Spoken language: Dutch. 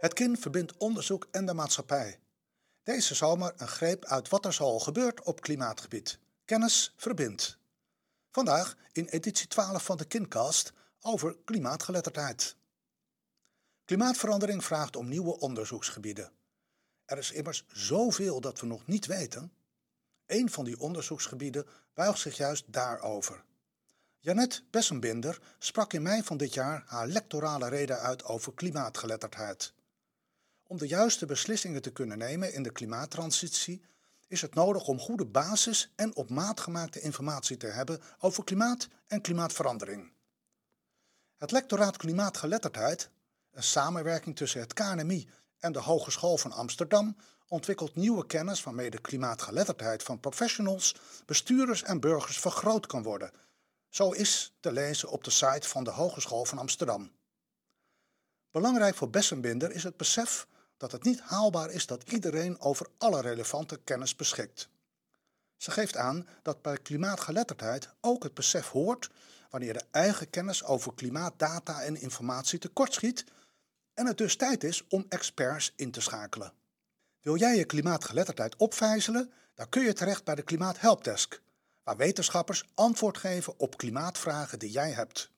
Het KIN verbindt onderzoek en de maatschappij. Deze zomer een greep uit wat er zoal gebeurt op klimaatgebied. Kennis verbindt. Vandaag in editie 12 van de KINcast over klimaatgeletterdheid. Klimaatverandering vraagt om nieuwe onderzoeksgebieden. Er is immers zoveel dat we nog niet weten. Een van die onderzoeksgebieden buigt zich juist daarover. Janet Bessenbinder sprak in mei van dit jaar haar lectorale reden uit over klimaatgeletterdheid. Om de juiste beslissingen te kunnen nemen in de klimaattransitie is het nodig om goede basis en op maat gemaakte informatie te hebben over klimaat en klimaatverandering. Het lectoraat Klimaatgeletterdheid, een samenwerking tussen het KNMI en de Hogeschool van Amsterdam, ontwikkelt nieuwe kennis waarmee de klimaatgeletterdheid van professionals, bestuurders en burgers vergroot kan worden. Zo is te lezen op de site van de Hogeschool van Amsterdam. Belangrijk voor Bessenbinder is het besef dat het niet haalbaar is dat iedereen over alle relevante kennis beschikt. Ze geeft aan dat bij klimaatgeletterdheid ook het besef hoort wanneer de eigen kennis over klimaatdata en informatie tekortschiet en het dus tijd is om experts in te schakelen. Wil jij je klimaatgeletterdheid opvijzelen, dan kun je terecht bij de Klimaathelpdesk, waar wetenschappers antwoord geven op klimaatvragen die jij hebt.